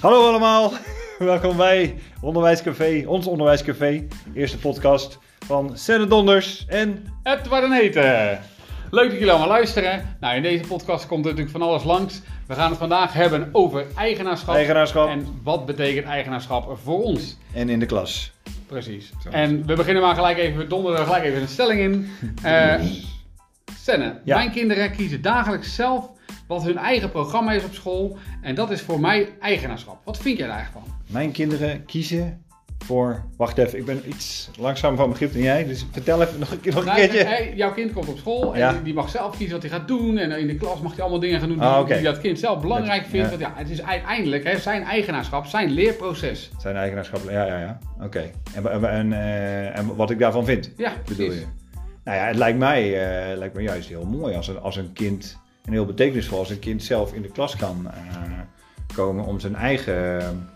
Hallo allemaal, welkom bij Onderwijscafé, ons Onderwijscafé. Eerste podcast van Senne Donders en... Edward en Heten. Leuk dat jullie allemaal luisteren. Nou, in deze podcast komt er natuurlijk van alles langs. We gaan het vandaag hebben over eigenaarschap. Eigenaarschap. En wat betekent eigenaarschap voor ons? En in de klas. Precies. Zo. En we beginnen maar gelijk even, we donderen er gelijk even een stelling in. Eh Senne, Ja. mijn kinderen kiezen dagelijks zelf wat hun eigen programma is op school. En dat is voor mij eigenaarschap. Wat vind jij daar eigenlijk van? Mijn kinderen kiezen voor... Wacht even, ik ben iets langzaam van begrip dan jij. Dus vertel even nog een, keer- nog een Nou, keertje. hey, jouw kind komt op school en Ja. die, die mag zelf kiezen wat hij gaat doen. En in de klas mag hij allemaal dingen gaan doen die, Ah, die dat kind zelf belangrijk Dat- vindt. ja. Want ja, het is uiteindelijk hè, zijn eigenaarschap, zijn leerproces. Zijn eigenaarschap, ja, ja, ja. Oké. En, en, en, eh, en wat ik daarvan vind, Ja, bedoel precies. je? Nou ja, het lijkt mij, eh, lijkt me juist heel mooi als een, als een kind, en heel betekenisvol, als een kind zelf in de klas kan eh, komen om zijn eigen,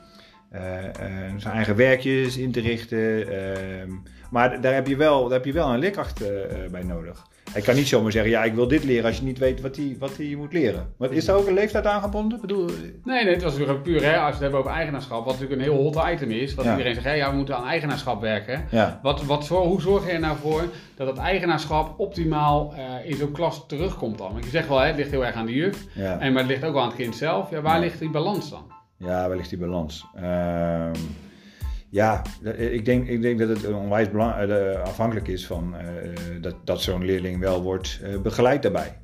eh, eh, zijn eigen werkjes in te richten. ehm. maar daar heb je wel, daar heb je wel een leerkracht bij nodig. Hij kan niet zomaar zeggen, ja, ik wil dit leren als je niet weet wat hij, wat hij moet leren. Maar is daar ook een leeftijd aan gebonden? Bedoel, Nee, nee, het was natuurlijk puur hè, als we het hebben over eigenaarschap. Wat natuurlijk een heel hot item is. Wat Ja. iedereen zegt, ja, we moeten aan eigenaarschap werken. ja. Wat, wat, hoe zorg je er nou voor dat het eigenaarschap optimaal eh, in zo'n klas terugkomt dan? Want je zegt wel, hè, het ligt heel erg aan de juf. Ja. En, maar het ligt ook wel aan het kind zelf. Ja, waar ligt die balans dan? Ja, waar ligt die balans? Ehm, ja, dat- ik denk, ik denk dat het onwijs eh, afhankelijk is van eh, dat, dat zo'n leerling wel wordt eh, begeleid daarbij.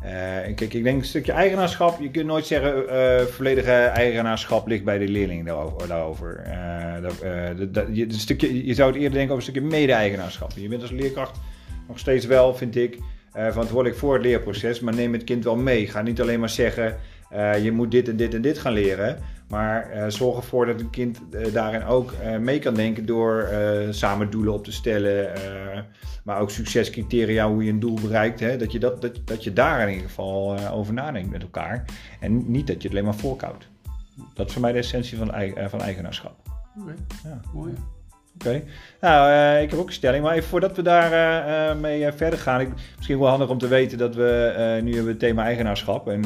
Eh, kijk, ik denk een stukje eigenaarschap. Je kunt nooit zeggen eh volledige eigenaarschap ligt bij de leerling daarover. Eh, dat, eh, dat- stukje, je zou het eerder denken over een stukje mede-eigenaarschap. Je bent als leerkracht nog steeds wel, vind ik, eh, verantwoordelijk voor het leerproces. Maar neem het kind wel mee. Ga niet alleen maar zeggen, eh, je moet dit en dit en dit gaan leren. Maar eh, zorg ervoor dat een kind eh, daarin ook eh, mee kan denken door samen doelen op te stellen. maar ook succescriteria, hoe je een doel bereikt. Hè, dat, je dat, dat, dat je daar in ieder geval over nadenkt met elkaar. En niet dat je het alleen maar voorkoudt. Dat is voor mij de essentie van, van eigenaarschap. Oké, Ja. mooi. Oké. Nou, eh, ik heb ook een stelling. Maar even voordat we daar eh, eh, mee verder gaan. Ik, misschien wel handig om te weten dat we nu hebben we het thema eigenaarschap. En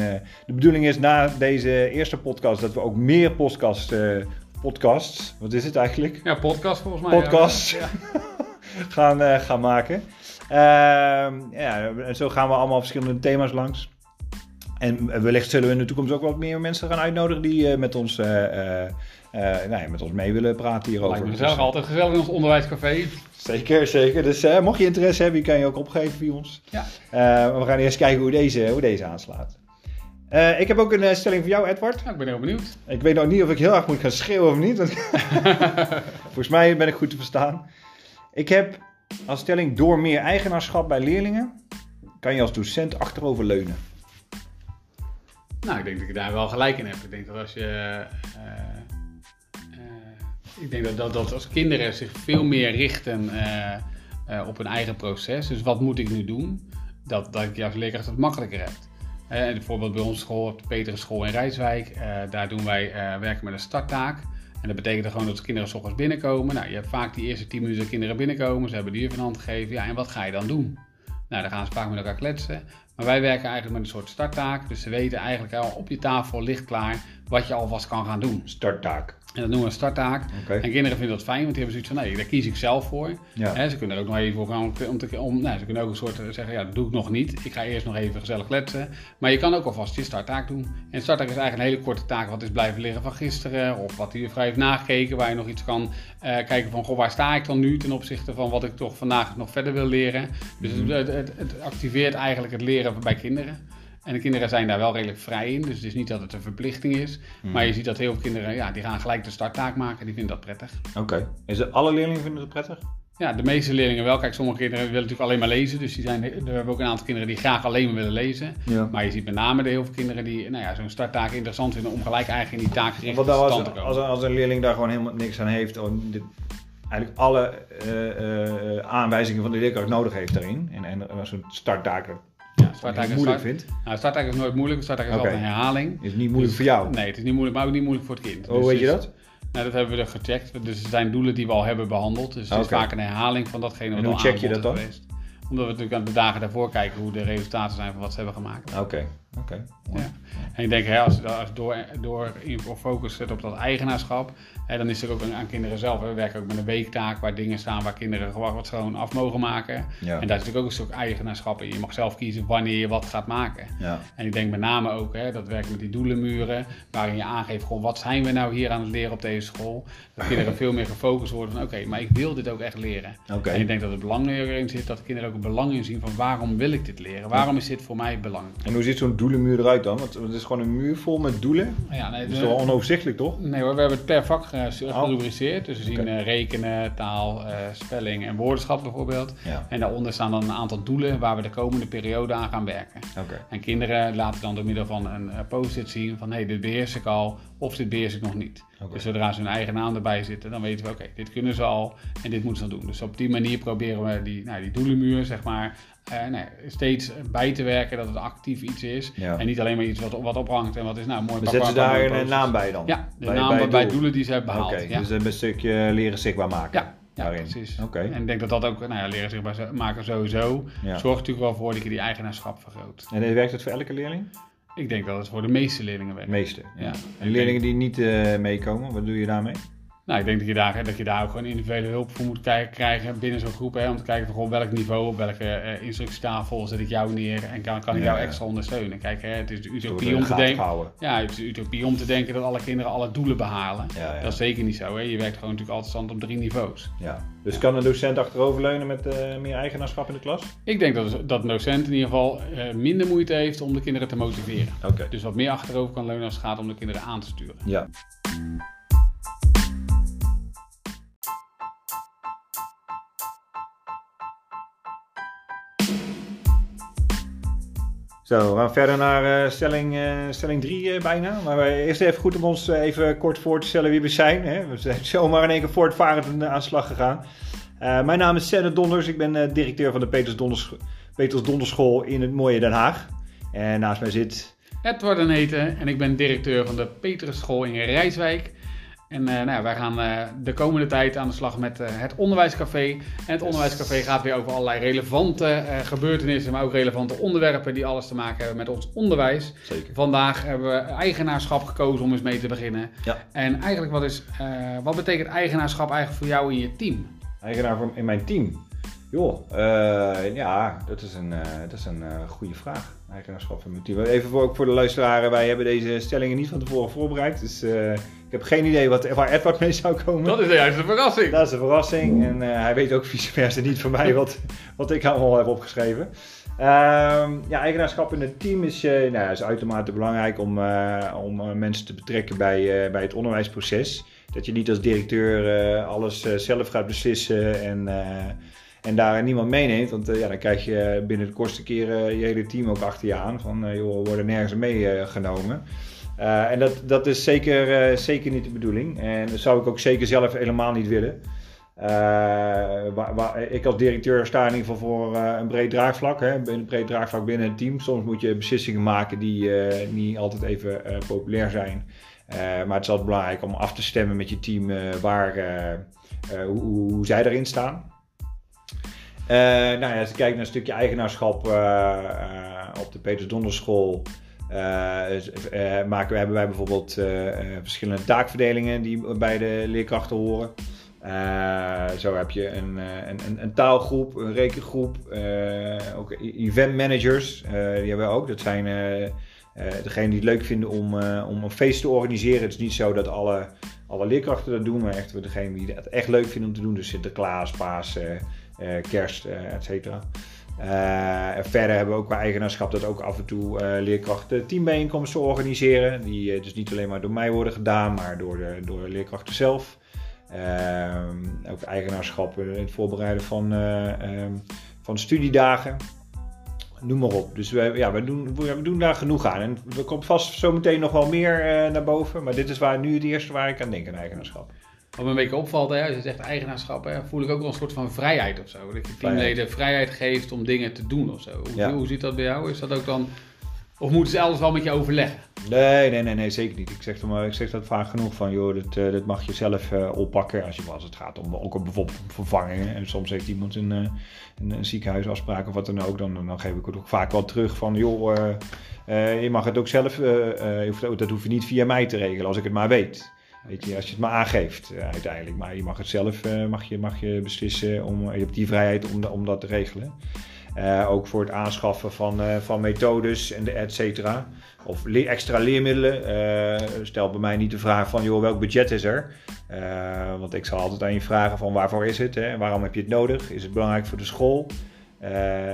de bedoeling is na deze eerste podcast dat we ook meer podcast, eh, podcasts, wat is het eigenlijk? Ja, podcast volgens mij. Podcast. Ja. gaan, gaan maken. Ehm, ja, en zo gaan we allemaal verschillende thema's langs. En wellicht zullen we in de toekomst ook wat meer mensen gaan uitnodigen die eh, met, ons, eh, eh, nou ja, met ons mee willen praten hierover. Lijkt me Dus, gezellig, altijd gezellig in ons onderwijscafé. Zeker, zeker. Dus mocht je interesse hebben, kan je ook opgeven bij ons. Ja. We gaan eerst kijken hoe deze, hoe deze aanslaat. Ik heb ook een stelling voor jou, Edward. Ik ben heel benieuwd. Ik weet nog niet of ik heel erg moet gaan schreeuwen of niet. want Volgens mij ben ik goed te verstaan. Ik heb als stelling door meer eigenaarschap bij leerlingen kan je als docent achterover leunen. Nou, ik denk dat ik daar wel gelijk in heb. Ik denk dat als je. eh, eh, ik denk dat, dat, dat als kinderen zich veel meer richten eh, op hun eigen proces. Dus wat moet ik nu doen? Dat, dat ik juist leerkracht het makkelijker heb. Bijvoorbeeld bij onze school, op de Peterschool in Rijswijk. daar doen wij werken met een starttaak. En dat betekent gewoon dat de kinderen 's ochtends binnenkomen. Nou, je hebt vaak die eerste 10 minuten dat kinderen binnenkomen. Ze hebben de een hand gegeven. Ja, en wat ga je dan doen? Nou, dan gaan ze vaak met elkaar kletsen. Maar wij werken eigenlijk met een soort starttaak. Dus ze weten eigenlijk al op je tafel ligt klaar wat je alvast kan gaan doen. Starttaak. En dat noemen we een starttaak. En kinderen vinden dat fijn, want die hebben zoiets van, nee, daar kies ik zelf voor. Ja. Ze kunnen er ook nog even voor gaan om te, om, nou, ze kunnen ook een soort eh, zeggen, ja, dat doe ik nog niet. Ik ga eerst nog even gezellig kletsen. Maar je kan ook alvast je starttaak doen. En starttaak is eigenlijk een hele korte taak, wat is blijven liggen van gisteren. Of wat de juffrouw heeft nagekeken, waar je nog iets kan eh, kijken van, goh, waar sta ik dan nu ten opzichte van wat ik toch vandaag nog verder wil leren. Dus Mhm. het, het, het activeert eigenlijk het leren bij kinderen. En de kinderen zijn daar wel redelijk vrij in. Dus het is niet dat het een verplichting is. Mhm. Maar je ziet dat heel veel kinderen, ja, die gaan gelijk de starttaak maken. Die vinden dat prettig. Oké. Is het alle leerlingen vinden het prettig? Ja, de meeste leerlingen wel. Kijk, sommige kinderen willen natuurlijk alleen maar lezen. Dus die zijn, we hebben ook een aantal kinderen die graag alleen maar willen lezen. Ja. Maar je ziet met name de heel veel kinderen die nou ja, zo'n starttaak interessant vinden om gelijk eigenlijk in die nou stand te komen. als, als een leerling daar gewoon helemaal niks aan heeft, of dit, eigenlijk alle eh, eh, aanwijzingen van de leerkracht nodig heeft daarin, en, en als een starttaak ja, heel is moeilijk vindt, nou, is nooit moeilijk. Starttaak is Oké. altijd een herhaling. is het niet moeilijk voor jou. Nee, het is niet moeilijk, maar ook niet moeilijk voor het kind. Hoe Dus weet je het dat? Nou, dat hebben we er gecheckt. Dus er zijn doelen die we al hebben behandeld. Dus het is vaak een herhaling van datgene wat En al hoe check je dat dan? geweest. Omdat we natuurlijk aan de dagen daarvoor kijken hoe de resultaten zijn van wat ze hebben gemaakt. Oké, oké. Ja. En ik denk, hè, als je als door, door focus zet op dat eigenaarschap, hè, dan is er ook aan kinderen zelf. Hè. We werken ook met een weektaak waar dingen staan waar kinderen gewoon wat gewoon af mogen maken. Ja. En daar is natuurlijk ook een stuk eigenaarschap in. Je mag zelf kiezen wanneer je wat gaat maken. Ja. En ik denk met name ook hè, dat werken met die doelenmuren, waarin je aangeeft gewoon wat zijn we nou hier aan het leren op deze school. Dat kinderen veel meer gefocust worden van oké, maar ik wil dit ook echt leren. En ik denk dat het belang erin zit dat kinderen ook een belang in zien van waarom wil ik dit leren? Waarom is dit voor mij belang? En hoe ziet zo'n doelenmuur eruit dan? Want het is gewoon een muur vol met doelen. Ja, nee, Dat is toch onoverzichtelijk, toch? Nee hoor, we hebben het per vak ge- Oh. gerubriceerd. Dus we zien eh, rekenen, taal, eh, spelling en woordenschap bijvoorbeeld. Ja. En daaronder staan dan een aantal doelen waar we de komende periode aan gaan werken. Oké. En kinderen laten dan door middel van een eh, post-it zien van hé, hey, dit beheers ik al of dit beheers ik nog niet. Dus zodra ze hun eigen naam erbij zitten, dan weten we oké, dit kunnen ze al en dit moeten ze dan doen. Dus op die manier proberen we die, nou, die doelenmuur zeg maar eh, nee, steeds bij te werken dat het actief iets is. Ja. En niet alleen maar iets wat, wat ophangt en wat is nou mooi. Papa, zetten daar een posters. naam bij dan? Ja, de Bij- naam bij doelen die ze hebben behaald. Oké, ja. dus een stukje leren zichtbaar maken. Ja, precies. Oké. En ik denk dat dat ook, nou ja, leren zichtbaar maken sowieso, Ja. zorgt natuurlijk wel voor dat je die eigenaarschap vergroot. En werkt het voor elke leerling? Ik denk dat het voor de meeste leerlingen werkt. Meeste. Ja. En leerlingen die niet eh, meekomen, wat doe je daarmee? Nou, ik denk dat je daar, dat je daar ook gewoon individuele hulp voor moet krijgen, krijgen binnen zo'n groep. Hè, om te kijken van welk niveau, op welke eh, instructietafel zet ik jou neer en kan, kan ik jou ja. extra ondersteunen. Kijk, hè, het is de utopie om te denken. Ja, het is de utopie om te denken dat alle kinderen alle doelen behalen. Ja, ja. Dat is zeker niet zo. Hè. Je werkt gewoon natuurlijk altijd stand op drie niveaus. Ja. Dus kan een docent achteroverleunen met eh, meer eigenaarschap in de klas? Ik denk dat, dat een docent in ieder geval eh, minder moeite heeft om de kinderen te motiveren. Oké. Dus wat meer achterover kan leunen als het gaat om de kinderen aan te sturen. Ja. Zo, we gaan verder naar eh, stelling, eh, stelling 3 bijna. Maar eerst even goed om ons eh, even kort voor te stellen wie we zijn. Hè? We zijn zomaar in één keer voortvarend aan de slag gegaan. Eh, mijn naam is Senne Donders. Ik ben eh, directeur van de Peters Donders, Peters Donderschool in het mooie Den Haag. En naast mij zit... Edward en Eten en ik ben directeur van de Peterusschool in Rijswijk. En eh, nou ja, wij gaan eh, de komende tijd aan de slag met eh, het Onderwijscafé. En het Onderwijscafé gaat weer over allerlei relevante gebeurtenissen, maar ook relevante onderwerpen die alles te maken hebben met ons onderwijs. Zeker. Vandaag hebben we eigenaarschap gekozen om eens mee te beginnen. Ja. En eigenlijk, wat, is, wat betekent eigenaarschap eigenlijk voor jou in je team? Eigenaar in mijn team? Joh, ja, dat is een, dat is een goede vraag. Eigenaarschap van mijn team. Even voor, ook voor de luisteraars, wij hebben deze stellingen niet van tevoren voorbereid. Dus ik heb geen idee wat, waar Edward mee zou komen. Dat is juist een verrassing. Dat is een verrassing. En eh, hij weet ook vice versa niet van mij wat, wat ik allemaal heb opgeschreven. Ehm, ja, eigenaarschap in het team is, eh, nou, is uitermate belangrijk om, eh, om mensen te betrekken bij, bij het onderwijsproces. Dat je niet als directeur alles zelf gaat beslissen en, en daar niemand meeneemt. Want ja, dan krijg je binnen de kortste keren je hele team ook achter je aan. Van joh, we worden nergens meegenomen. Eh, en dat, dat is zeker, eh, zeker niet de bedoeling. En dat zou ik ook zeker zelf helemaal niet willen. Eh, waar, waar- ik als directeur sta in ieder geval voor een breed draagvlak. Hè, een breed draagvlak binnen het team. Soms moet je beslissingen maken die niet altijd even populair zijn. Maar het is altijd belangrijk om af te stemmen met je team waar, hoe, hoe, zij erin staan. Nou ja, als je kijkt naar een stukje eigenaarschap op de Peters Donderschool, eh, we- hebben wij bijvoorbeeld eh, eh, verschillende taakverdelingen die bij de leerkrachten horen. Eh, zo heb je een, eh, een, een, taalgroep, een rekengroep, eh, ook event managers, eh, die hebben we ook. Dat zijn eh eh, degenen die het leuk vinden om, eh, om een feest te organiseren. Het is niet zo dat alle, alle leerkrachten dat doen, maar echt degenen die het echt leuk vinden om te doen. Dus Sinterklaas, Pasen, eh, kerst, eh et cetera. Eh, verder hebben we ook qua eigenaarschap dat ook af en toe eh, leerkrachten teambijeenkomsten organiseren. Die eh, dus niet alleen maar door mij worden gedaan, maar door de, door de leerkrachten zelf. Ook eigenaarschap in het voorbereiden van, eh, ehm, van studiedagen. Noem maar op. Dus we, ja, we, doen, we doen daar genoeg aan. En er komt vast zometeen nog wel meer naar boven. Maar dit is waar, nu het eerste waar ik aan denk, aan eigenaarschap. Wat me een beetje opvalt, hè, als je zegt eigenaarschap, hè, voel ik ook wel een soort van vrijheid of zo. Dat je teamleden vrijheid geeft om dingen te doen of zo. Hoe, Ja. hoe ziet dat bij jou? Is dat ook dan Of moeten ze alles wel met je overleggen? Nee, nee, nee, nee zeker niet. Ik zeg, maar, ik zeg dat vaak genoeg van, joh, dat, uh, dat mag je zelf uh, oppakken. Als, je, als het gaat om ook om bijvoorbeeld vervangingen. En soms heeft iemand een, uh, een, een, ziekenhuisafspraak of wat dan ook. Dan, dan geef ik het ook vaak wel terug van, joh, je mag het ook zelf, dat hoef je niet via mij te regelen als ik het maar weet. Als je het maar aangeeft uiteindelijk. Maar je mag het zelf mag je, mag je beslissen, om, je hebt die vrijheid om, om dat te regelen. Ook voor het aanschaffen van, van methodes en et cetera. Of extra leermiddelen. Stel bij mij niet de vraag van, joh, welk budget is er? want ik zal altijd aan je vragen van, waarvoor is het? Hè? Waarom heb je het nodig? Is het belangrijk voor de school?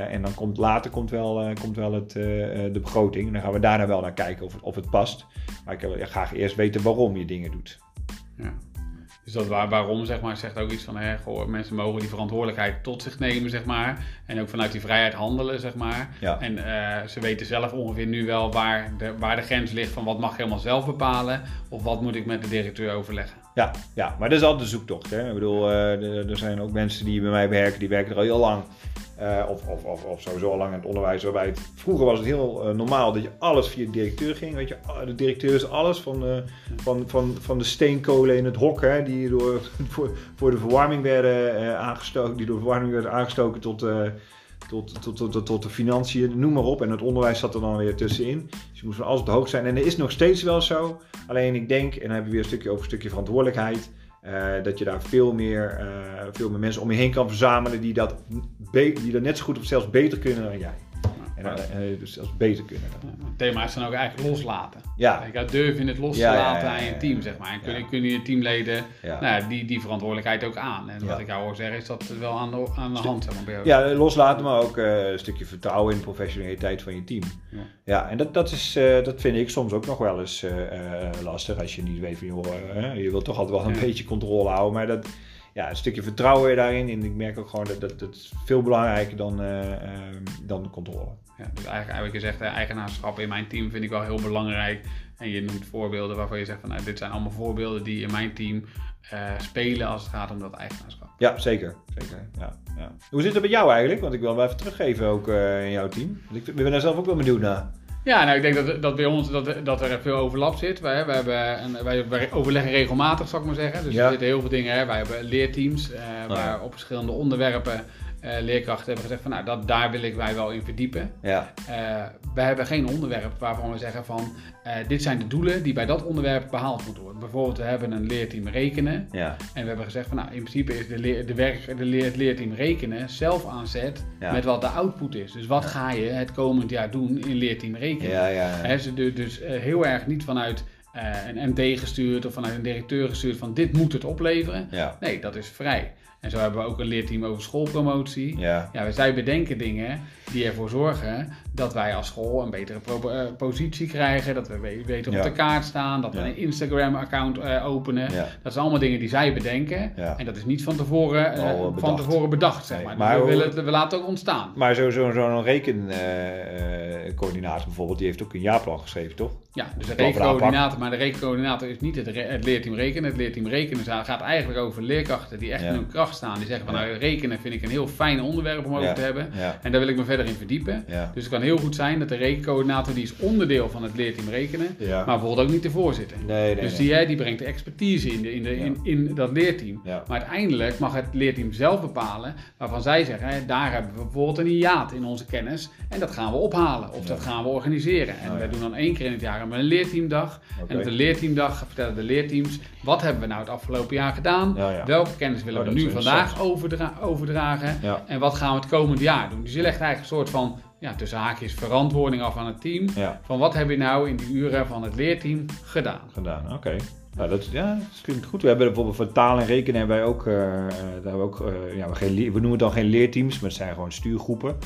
En dan komt later komt wel, komt wel het, de begroting. En dan gaan we daarna wel naar kijken of het, of het past. Maar ik wil graag eerst weten waarom je dingen doet. Ja. Dus dat waar, waarom, zeg maar, zegt ook iets van, hè, goh, mensen mogen die verantwoordelijkheid tot zich nemen, zeg maar. En ook vanuit die vrijheid handelen, zeg maar. Ja. En uh, ze weten zelf ongeveer nu wel waar de, waar de grens ligt van wat mag je helemaal zelf bepalen. Of wat moet ik met de directeur overleggen. Ja, ja maar dat is altijd de zoektocht. Hè? Ik bedoel, uh, er zijn ook mensen die bij mij werken, die werken er al heel lang. Uh, of, of, of, sowieso al lang in het onderwijs. Waarbij het, vroeger was het heel uh, normaal dat je alles via de directeur ging. Weet je, de directeur is alles van, van, van, van de steenkolen in het hok, hè, die door, voor, voor de verwarming werden aangestoken, die door verwarming werden aangestoken tot, tot, tot, tot, tot, de financiën, noem maar op. En het onderwijs zat er dan weer tussenin. Dus je moest van alles op de hoogte zijn. En er is nog steeds wel zo. Alleen ik denk, en dan hebben we weer een stukje over een stukje verantwoordelijkheid. Uh, dat je daar veel meer, uh, veel meer mensen om je heen kan verzamelen die dat, die dat net zo goed of zelfs beter kunnen dan jij. En dus zelfs beter kunnen. Het thema is dan ook eigenlijk loslaten. Ja. Ik durf in het los te ja, laten ja, aan je team, zeg maar. En kunnen, kunnen je teamleden nou, die, die verantwoordelijkheid ook aan. En wat ik jou hoor zeggen is dat het wel aan de, aan de hand. Zeg maar, bij ja, loslaten, maar ook een stukje vertrouwen in de professionaliteit van je team. Ja, en dat, dat, is, dat vind ik soms ook nog wel eens lastig. Als je niet weet van, joh, je wilt toch altijd wel een beetje controle houden. Maar dat ja, een stukje vertrouwen daarin. En ik merk ook gewoon dat dat, dat is veel belangrijker dan, uh, uh, dan de controle. Ja, dus eigenlijk, eigenlijk gezegd, eigenaarschap in mijn team vind ik wel heel belangrijk. En je noemt voorbeelden waarvan je zegt van nou, dit zijn allemaal voorbeelden die in mijn team uh, spelen als het gaat om dat eigenaarschap. Ja, zeker. zeker ja, ja. Hoe zit het met jou eigenlijk? Want ik wil wel even teruggeven ook in jouw team. Want ik ben daar zelf ook wel benieuwd naar. Ja, nou, ik denk dat, dat bij ons dat, dat er veel overlap zit. Wij, wij, hebben een, wij, wij overleggen regelmatig, zal ik maar zeggen. Dus ja. er zitten heel veel dingen. Hè. Wij hebben leerteams uh, waar op verschillende onderwerpen uh, leerkrachten hebben gezegd van nou, dat, daar wil ik mij wel in verdiepen. Ja. Uh, wij hebben geen onderwerp waarvan we zeggen van uh, dit zijn de doelen die bij dat onderwerp behaald moeten worden. Bijvoorbeeld we hebben een leerteam rekenen ja. en we hebben gezegd van nou in principe is de, leer, de, werk, de leer, het leerteam rekenen zelf aanzet ja. met wat de output is. Dus wat ga je het komend jaar doen in leerteam rekenen? Ja, ja, He, dus dus heel erg niet vanuit een MD gestuurd of vanuit een directeur gestuurd van dit moet het opleveren. Nee, dat is vrij. En zo hebben we ook een leerteam over schoolpromotie. Ja. ja, wij bedenken dingen die ervoor zorgen dat wij als school een betere uh, positie krijgen. Dat we beter ja. op de kaart staan. Dat we ja. een Instagram-account uh, openen. Dat zijn allemaal dingen die zij bedenken. En dat is niet van tevoren, uh, bedacht. van tevoren bedacht, zeg nee. maar. maar we, willen het, we laten het ook ontstaan. Maar zo'n zo, zo, zo rekencoördinator bijvoorbeeld, die heeft ook een jaarplan geschreven, toch? Ja, dus de rekencoördinator. Maar de rekencoördinator is niet het, het, leerteam rekenen. Het leerteam rekenen gaat eigenlijk over leerkrachten die echt in hun kracht staan. Die zeggen van nou, rekenen vind ik een heel fijn onderwerp om over te hebben. En daar wil ik me verder in verdiepen. Dus het kan heel goed zijn dat de rekencoördinator, die is onderdeel van het leerteam rekenen, maar bijvoorbeeld ook niet de voorzitter. Nee, nee, dus die, nee. die brengt de expertise in, de, in, de, in, in dat leerteam. Maar uiteindelijk mag het leerteam zelf bepalen waarvan zij zeggen, hè, daar hebben we bijvoorbeeld een hiaat in onze kennis en dat gaan we ophalen of dat gaan we organiseren. En oh, wij doen dan één keer in het jaar een leerteamdag. Okay. En op de leerteamdag vertellen de leerteams, wat hebben we nou het afgelopen jaar gedaan? Welke kennis willen oh, we nu vandaag overdra overdragen? En wat gaan we het komende jaar doen? Dus je legt eigenlijk een soort van ja, tussen haakjes verantwoording af aan het team. Ja. Van wat heb je nou in die uren van het leerteam gedaan? Gedaan, oké. Okay. Nou, dat, ja, dat klinkt goed. We hebben bijvoorbeeld voor taal en rekenen hebben wij ook, uh, daar hebben we, ook uh, ja, we, geen, we noemen het dan geen leerteams, maar het zijn gewoon stuurgroepen.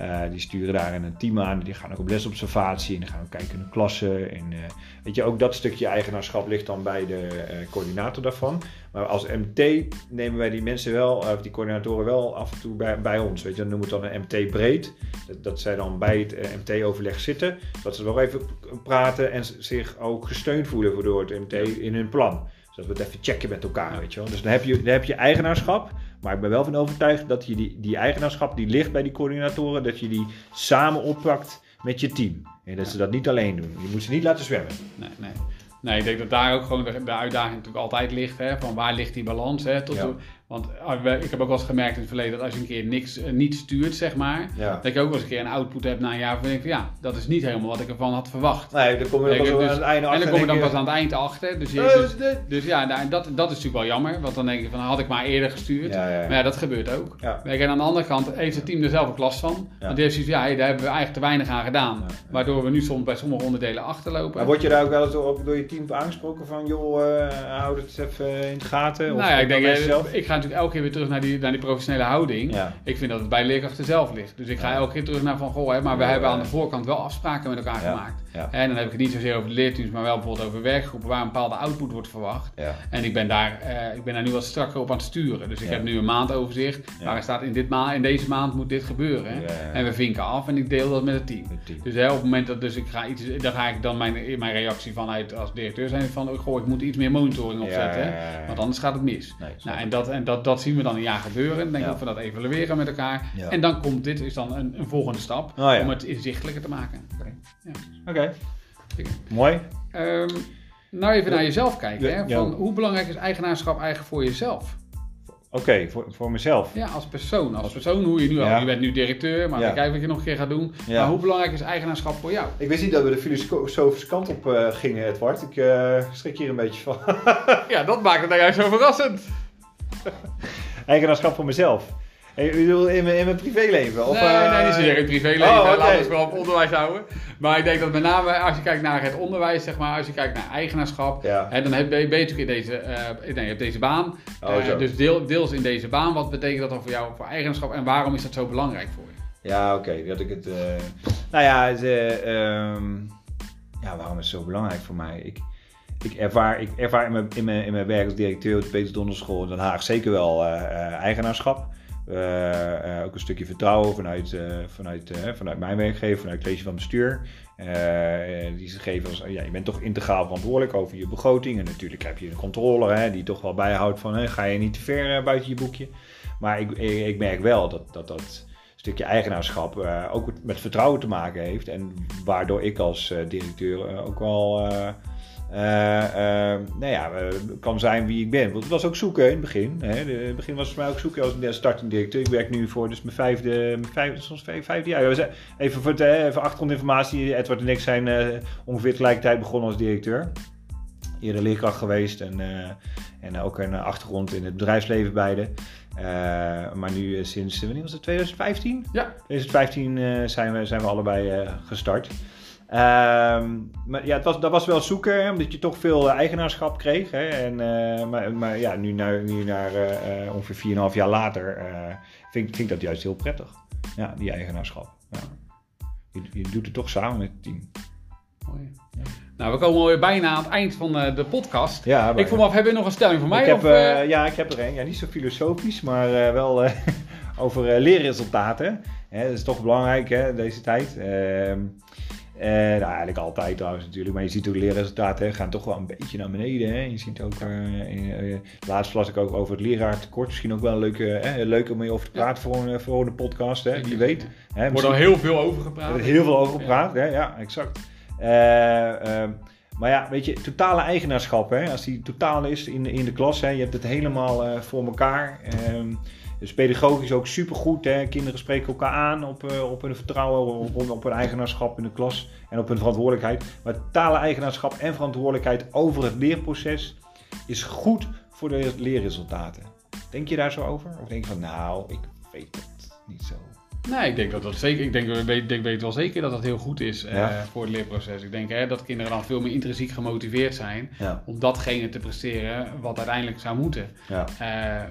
Uh, die sturen daar een team aan, die gaan ook op lesobservatie en die gaan ook kijken naar klassen. En uh, weet je, ook dat stukje eigenaarschap ligt dan bij de uh, coördinator daarvan. Maar als MT nemen wij die mensen wel, of die coördinatoren wel af en toe bij, bij ons. Weet je, dan noemen we het dan een MT breed. Dat, dat zij dan bij het MT-overleg zitten, dat ze wel even praten en zich ook gesteund voelen door het MT in hun plan. Zodat we het even checken met elkaar, weet je wel. Dus dan heb je, dan heb je eigenaarschap. Maar ik ben wel van overtuigd dat je die, die eigenaarschap die ligt bij die coördinatoren, dat je die samen oppakt met je team. En dat ze dat niet alleen doen. Je moet ze niet laten zwemmen. Nee, nee. Nee, ik denk dat daar ook gewoon de, de uitdaging natuurlijk altijd ligt. Hè, van waar ligt die balans? Hè, tot Ja. Want we- ik heb ook wel eens gemerkt in het verleden dat als je een keer niks, eh, niet stuurt, zeg maar. Ja. Dat je ook wel eens een keer een output hebt na een jaar. Van denk van ja, dat is niet helemaal wat ik ervan had verwacht. Nee, dan kom je Nee, pas dus- aan het einde en achter. dan kom je dan pas aan het eind achter. Dus, dus, dus ja, nou, dat, dat is natuurlijk wel jammer. Want dan denk je van had ik maar eerder gestuurd. Ja, ja. Maar ja, dat gebeurt ook. Kijk, en aan de andere kant heeft het team er zelf ook last van. Ja. Want die heeft zoiets ja, hey, daar hebben we eigenlijk te weinig aan gedaan. Waardoor we nu soms bij sommige onderdelen achterlopen. Maar word je daar ook wel eens door, door je team aangesproken van, joh, eh houd het eens even in de gaten? Of nou ja, ik denk, eh, jezelf? ik ga natuurlijk elke keer weer terug naar die, naar die professionele houding. Ja. Ik vind dat het bij leerkrachten zelf ligt. Dus ik ga elke keer terug naar van, goh, hè, maar we hebben aan de voorkant wel afspraken met elkaar gemaakt. Ja. En dan heb ik het niet zozeer over de leerteams, maar wel bijvoorbeeld over werkgroepen waar een bepaalde output wordt verwacht. Ja. En ik ben, daar, eh, ik ben daar nu wat strakker op aan het sturen. Dus ik Ja. heb nu een maandoverzicht waarin staat in, dit ma in deze maand moet dit gebeuren. En we vinken af en ik deel dat met het team. Het team. Dus hè, op het moment dat dus ik ga iets, dan ga ik dan mijn, mijn reactie vanuit als directeur zijn van, oh, goh, ik moet iets meer monitoring opzetten. Want anders gaat het mis. Nee, Nou, en dat, en dat, dat zien we dan een jaar gebeuren. Dan denk ik dat we dat evalueren met elkaar. En dan komt dit, is dan een, een volgende stap Oh, om het inzichtelijker te maken. Ja. Oké, mooi. Ehm, nou even naar jezelf kijken. Hè? Van, hoe belangrijk is eigenaarschap eigenlijk voor jezelf? Oké, voor, voor mezelf. Ja, als persoon. Als persoon, hoe je nu al, Ja. je bent nu directeur, maar Ja. we kijken wat je nog een keer gaat doen. Ja. Maar hoe belangrijk is eigenaarschap voor jou? Ik wist niet dat we de filosofische kant op eh, gingen, Edward. Ik eh, schrik hier een beetje van. Ja, dat maakt het nou juist zo verrassend. Eigenaarschap voor mezelf. Ik bedoel, in mijn, in mijn privéleven? Of, nee, eh, nee, niet zozeer in het privéleven. Oh, oké. Laten we wel op onderwijs houden. Maar ik denk dat met name als je kijkt naar het onderwijs, zeg maar, als je kijkt naar eigenaarschap, Ja. dan heb, ben je natuurlijk in deze, eh, nee, je hebt deze baan. Oh, Eh, dus deel, deels in deze baan. Wat betekent dat dan voor jou voor eigenaarschap en waarom is dat zo belangrijk voor je? Ja, oké. dat ik het. eh, nou ja, het, eh, ehm, ja, waarom is het zo belangrijk voor mij? Ik, ik ervaar, ik ervaar in, mijn, in, mijn, in mijn werk als directeur op de Peter Donderschool in Den Haag zeker wel eh, eh, eigenaarschap. Eh, eh, ook een stukje vertrouwen vanuit, eh, vanuit, vanuit mijn werkgever, vanuit het college van bestuur. Die ze geven als, ja, je bent toch integraal verantwoordelijk over je begroting. En natuurlijk heb je een controller hè, die toch wel bijhoudt van, ga je niet te ver buiten je boekje. Maar ik, ik, merk wel dat dat, dat stukje eigenaarschap ook met vertrouwen te maken heeft. En waardoor ik als directeur ook wel nou ja, eh, kan zijn wie ik ben. Want het was ook zoeken in het begin. Hè. De- In het begin was het voor mij ook zoeken als een startende directeur. Ik werk nu voor dus mijn vijfde, mijn vijfde, soms vijf- vijfde jaar. Zijn- Even voor het, eh, even achtergrondinformatie. Edward en ik zijn eh, ongeveer tegelijkertijd begonnen als directeur. Eerder leerkracht geweest en, en ook een achtergrond in het bedrijfsleven beide. Maar nu sinds, wanneer was het, 2015? Ja. 2015 eh, zijn, we, zijn we allebei gestart. Ehm, maar ja, het was, dat was wel zoeken, hè, omdat je toch veel eh, eigenaarschap kreeg. Hè, en, eh, maar, maar ja, nu, naar nu naar eh, ongeveer 4,5 jaar later eh, vind, ik- vind ik dat juist heel prettig. Ja, die eigenaarschap. Ja. Je, je doet het toch samen met het team. Mooi. Nou, we komen alweer bijna aan het eind van de podcast. Ja, ik vroeg me af, heb je nog een stelling voor mij? ik heb, of, ja, ik heb er een. Ja, niet zo filosofisch, maar wel over leerresultaten. Hè, dat is toch belangrijk hè, deze tijd. Eh, nou, eigenlijk altijd trouwens natuurlijk. Maar je ziet ook leerresultaten hè, gaan toch wel een beetje naar beneden. Hè. Je ziet ook, eh, in, eh, laatst las ik ook over het leraartekort. Misschien ook wel een leuke, hè, leuk om mee over te praten voor, een, voor een podcast. Hè, wie weet. Hè, Er wordt al heel veel over er gepraat. wordt heel veel over gepraat, hè? ja, exact. Eh, ehm, maar ja, weet je, totale eigenaarschap, hè? als die totaal is in, in de klas, hè? je hebt het helemaal voor elkaar. Ehm, dus pedagogisch ook supergoed. Kinderen spreken elkaar aan op, eh, op hun vertrouwen, op, op hun eigenaarschap in de klas en op hun verantwoordelijkheid. Maar totale eigenaarschap en verantwoordelijkheid over het leerproces is goed voor de leerresultaten. Denk je daar zo over? Of denk je van, nou, ik weet het niet zo. Nee, ik denk dat dat zeker. Ik denk, ik weet, ik weet wel zeker dat dat heel goed is eh, voor het leerproces. Ik denk hè, dat kinderen dan veel meer intrinsiek gemotiveerd zijn Ja, om datgene te presteren wat uiteindelijk zou moeten. ja. Eh,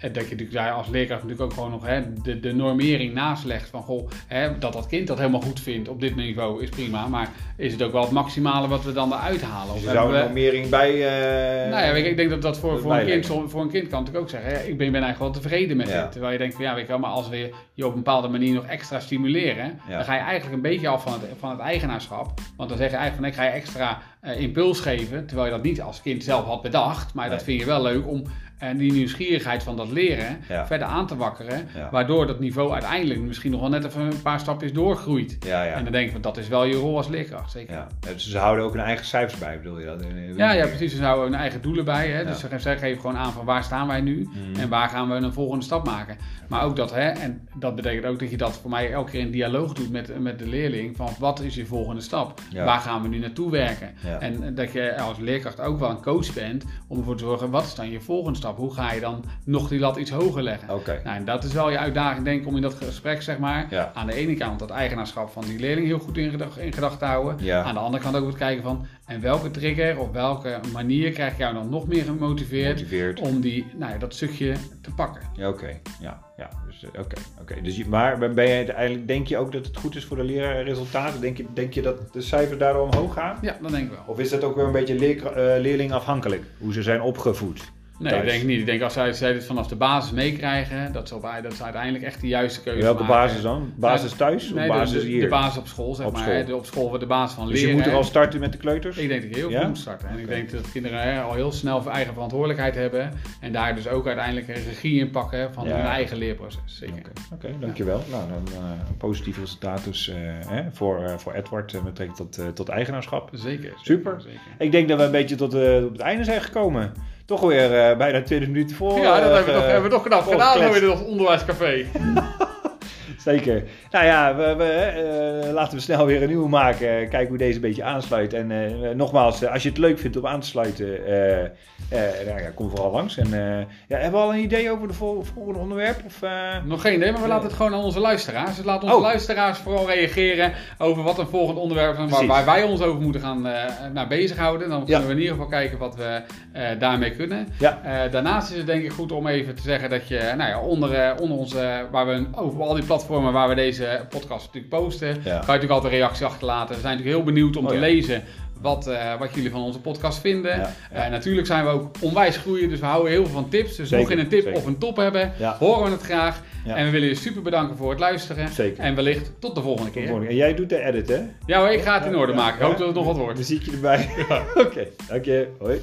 en dat je natuurlijk daar als leerkracht natuurlijk ook gewoon nog hè, de, de normering naslegt van goh, hè, dat dat kind dat helemaal goed vindt op dit niveau is prima, maar is het ook wel het maximale wat we dan eruit halen? Dus Of er zou een normering bij... eh, nou ja, ik denk dat dat voor, voor, een kind, voor een kind kan natuurlijk ook zeggen, hè, ik ben, ben eigenlijk wel tevreden met dit. Terwijl je denkt van ja, weet je wel, maar als we je op een bepaalde manier nog extra stimuleren, Ja. dan ga je eigenlijk een beetje af van het, van het eigenaarschap. Want dan zeg je eigenlijk van ik ga je extra eh, impuls geven, terwijl je dat niet als kind zelf had bedacht, maar dat vind je wel leuk om en die nieuwsgierigheid van dat leren Ja. verder aan te wakkeren. Ja. Waardoor dat niveau uiteindelijk misschien nog wel net even een paar stapjes doorgroeit. Ja. En dan denk ik, dat is wel je rol als leerkracht, zeker. ja. Dus ze houden ook hun eigen cijfers bij, bedoel je dat? Ja, ja, precies. Ze houden hun eigen doelen bij. Hè? Dus ze geven- zij geven gewoon aan van waar staan wij nu Mhm. en waar gaan we een volgende stap maken. Maar ook dat, hè, en dat betekent ook dat je dat voor mij elke keer in dialoog doet met, met de leerling. Van wat is je volgende stap? Waar gaan we nu naartoe werken? En dat je als leerkracht ook wel een coach bent om ervoor te zorgen, wat is dan je volgende stap? Hoe ga je dan nog die lat iets hoger leggen? Nou, en dat is wel je uitdaging, denk ik, om in dat gesprek, zeg maar, Ja. aan de ene kant dat eigenaarschap van die leerling heel goed in, in gedachten te houden. Ja. Aan de andere kant ook het kijken van, en welke trigger of welke manier krijg jou dan nog meer gemotiveerd Motiveerd. om die, nou ja, dat stukje te pakken? Ja, oké. Ja, ja. Dus, eh, oké, oké. Dus maar ben je eigenlijk, denk je ook dat het goed is voor de leerresultaten? Denk je, denk je dat de cijfers daardoor omhoog gaan? Ja, dat denk ik wel. Of is dat ook weer een beetje leerkra- eh, leerlingafhankelijk? Hoe ze zijn opgevoed? Nee, thuis? ik denk niet. Ik denk als zij, zij dit vanaf de basis meekrijgen, dat dat ze uiteindelijk echt de juiste keuze Welke maken. basis dan? Basis thuis Nee, of de- basis de, hier? de basis op school, zeg Op maar. school. De, op school de basis van dus leren. je moet er al starten met de kleuters? Ik denk dat je heel Ja? goed moet starten. En ik denk dat kinderen hè, al heel snel voor eigen verantwoordelijkheid hebben. En daar dus ook uiteindelijk een regie in pakken van Ja. hun eigen leerproces. Zeker. Oké, oké, dankjewel. Nou, dan eh, een positief resultaat dus eh, hè, voor, eh, voor Edward met betrekking tot, eh, tot eigenaarschap. Zeker. Super. Zeker. Ik denk dat we een beetje tot eh, op het einde zijn gekomen. Toch weer eh, bijna 20 minuten voor. Ja, dat eh, hebben we, toch, ge- hebben we toch knap gedaan zo in het onderwijscafé. Zeker. Nou ja, we, we, eh, laten we snel weer een nieuwe maken. Kijken hoe deze een beetje aansluit. En eh, nogmaals, eh, als je het leuk vindt om aan te sluiten, nou ja, kom vooral langs. En, ja, hebben we al een idee over de vol- volgende onderwerp? Of, Nog geen idee, maar we laten het gewoon aan onze luisteraars. Dus laat onze Oh. luisteraars vooral reageren over wat een volgend onderwerp is waar, wij ons over moeten gaan eh nou, bezighouden. Dan kunnen Ja. we in ieder geval kijken wat we daarmee kunnen. Ja. Daarnaast is het denk ik goed om even te zeggen dat je nou ja, onder, onder onze, waar we over al die platformen waar we deze podcast natuurlijk posten, kan je natuurlijk altijd een reactie achterlaten. We zijn natuurlijk heel benieuwd om Oh te ja. lezen wat, eh, wat jullie van onze podcast vinden. Ja, ja. Eh, natuurlijk zijn we ook onwijs groeien, dus we houden heel veel van tips. Dus Zeker, mocht je een tip zeker. of een top hebben, Ja. horen we het graag. Ja. En we willen je super bedanken voor het luisteren. Zeker. En wellicht tot de volgende keer. En jij doet de edit, hè? Ja hoor, ik ga het in orde Ja, maken. Ik hoop ja. dat het nog wat wordt. Dan zie ik je erbij. Oké, dank je. Hoi.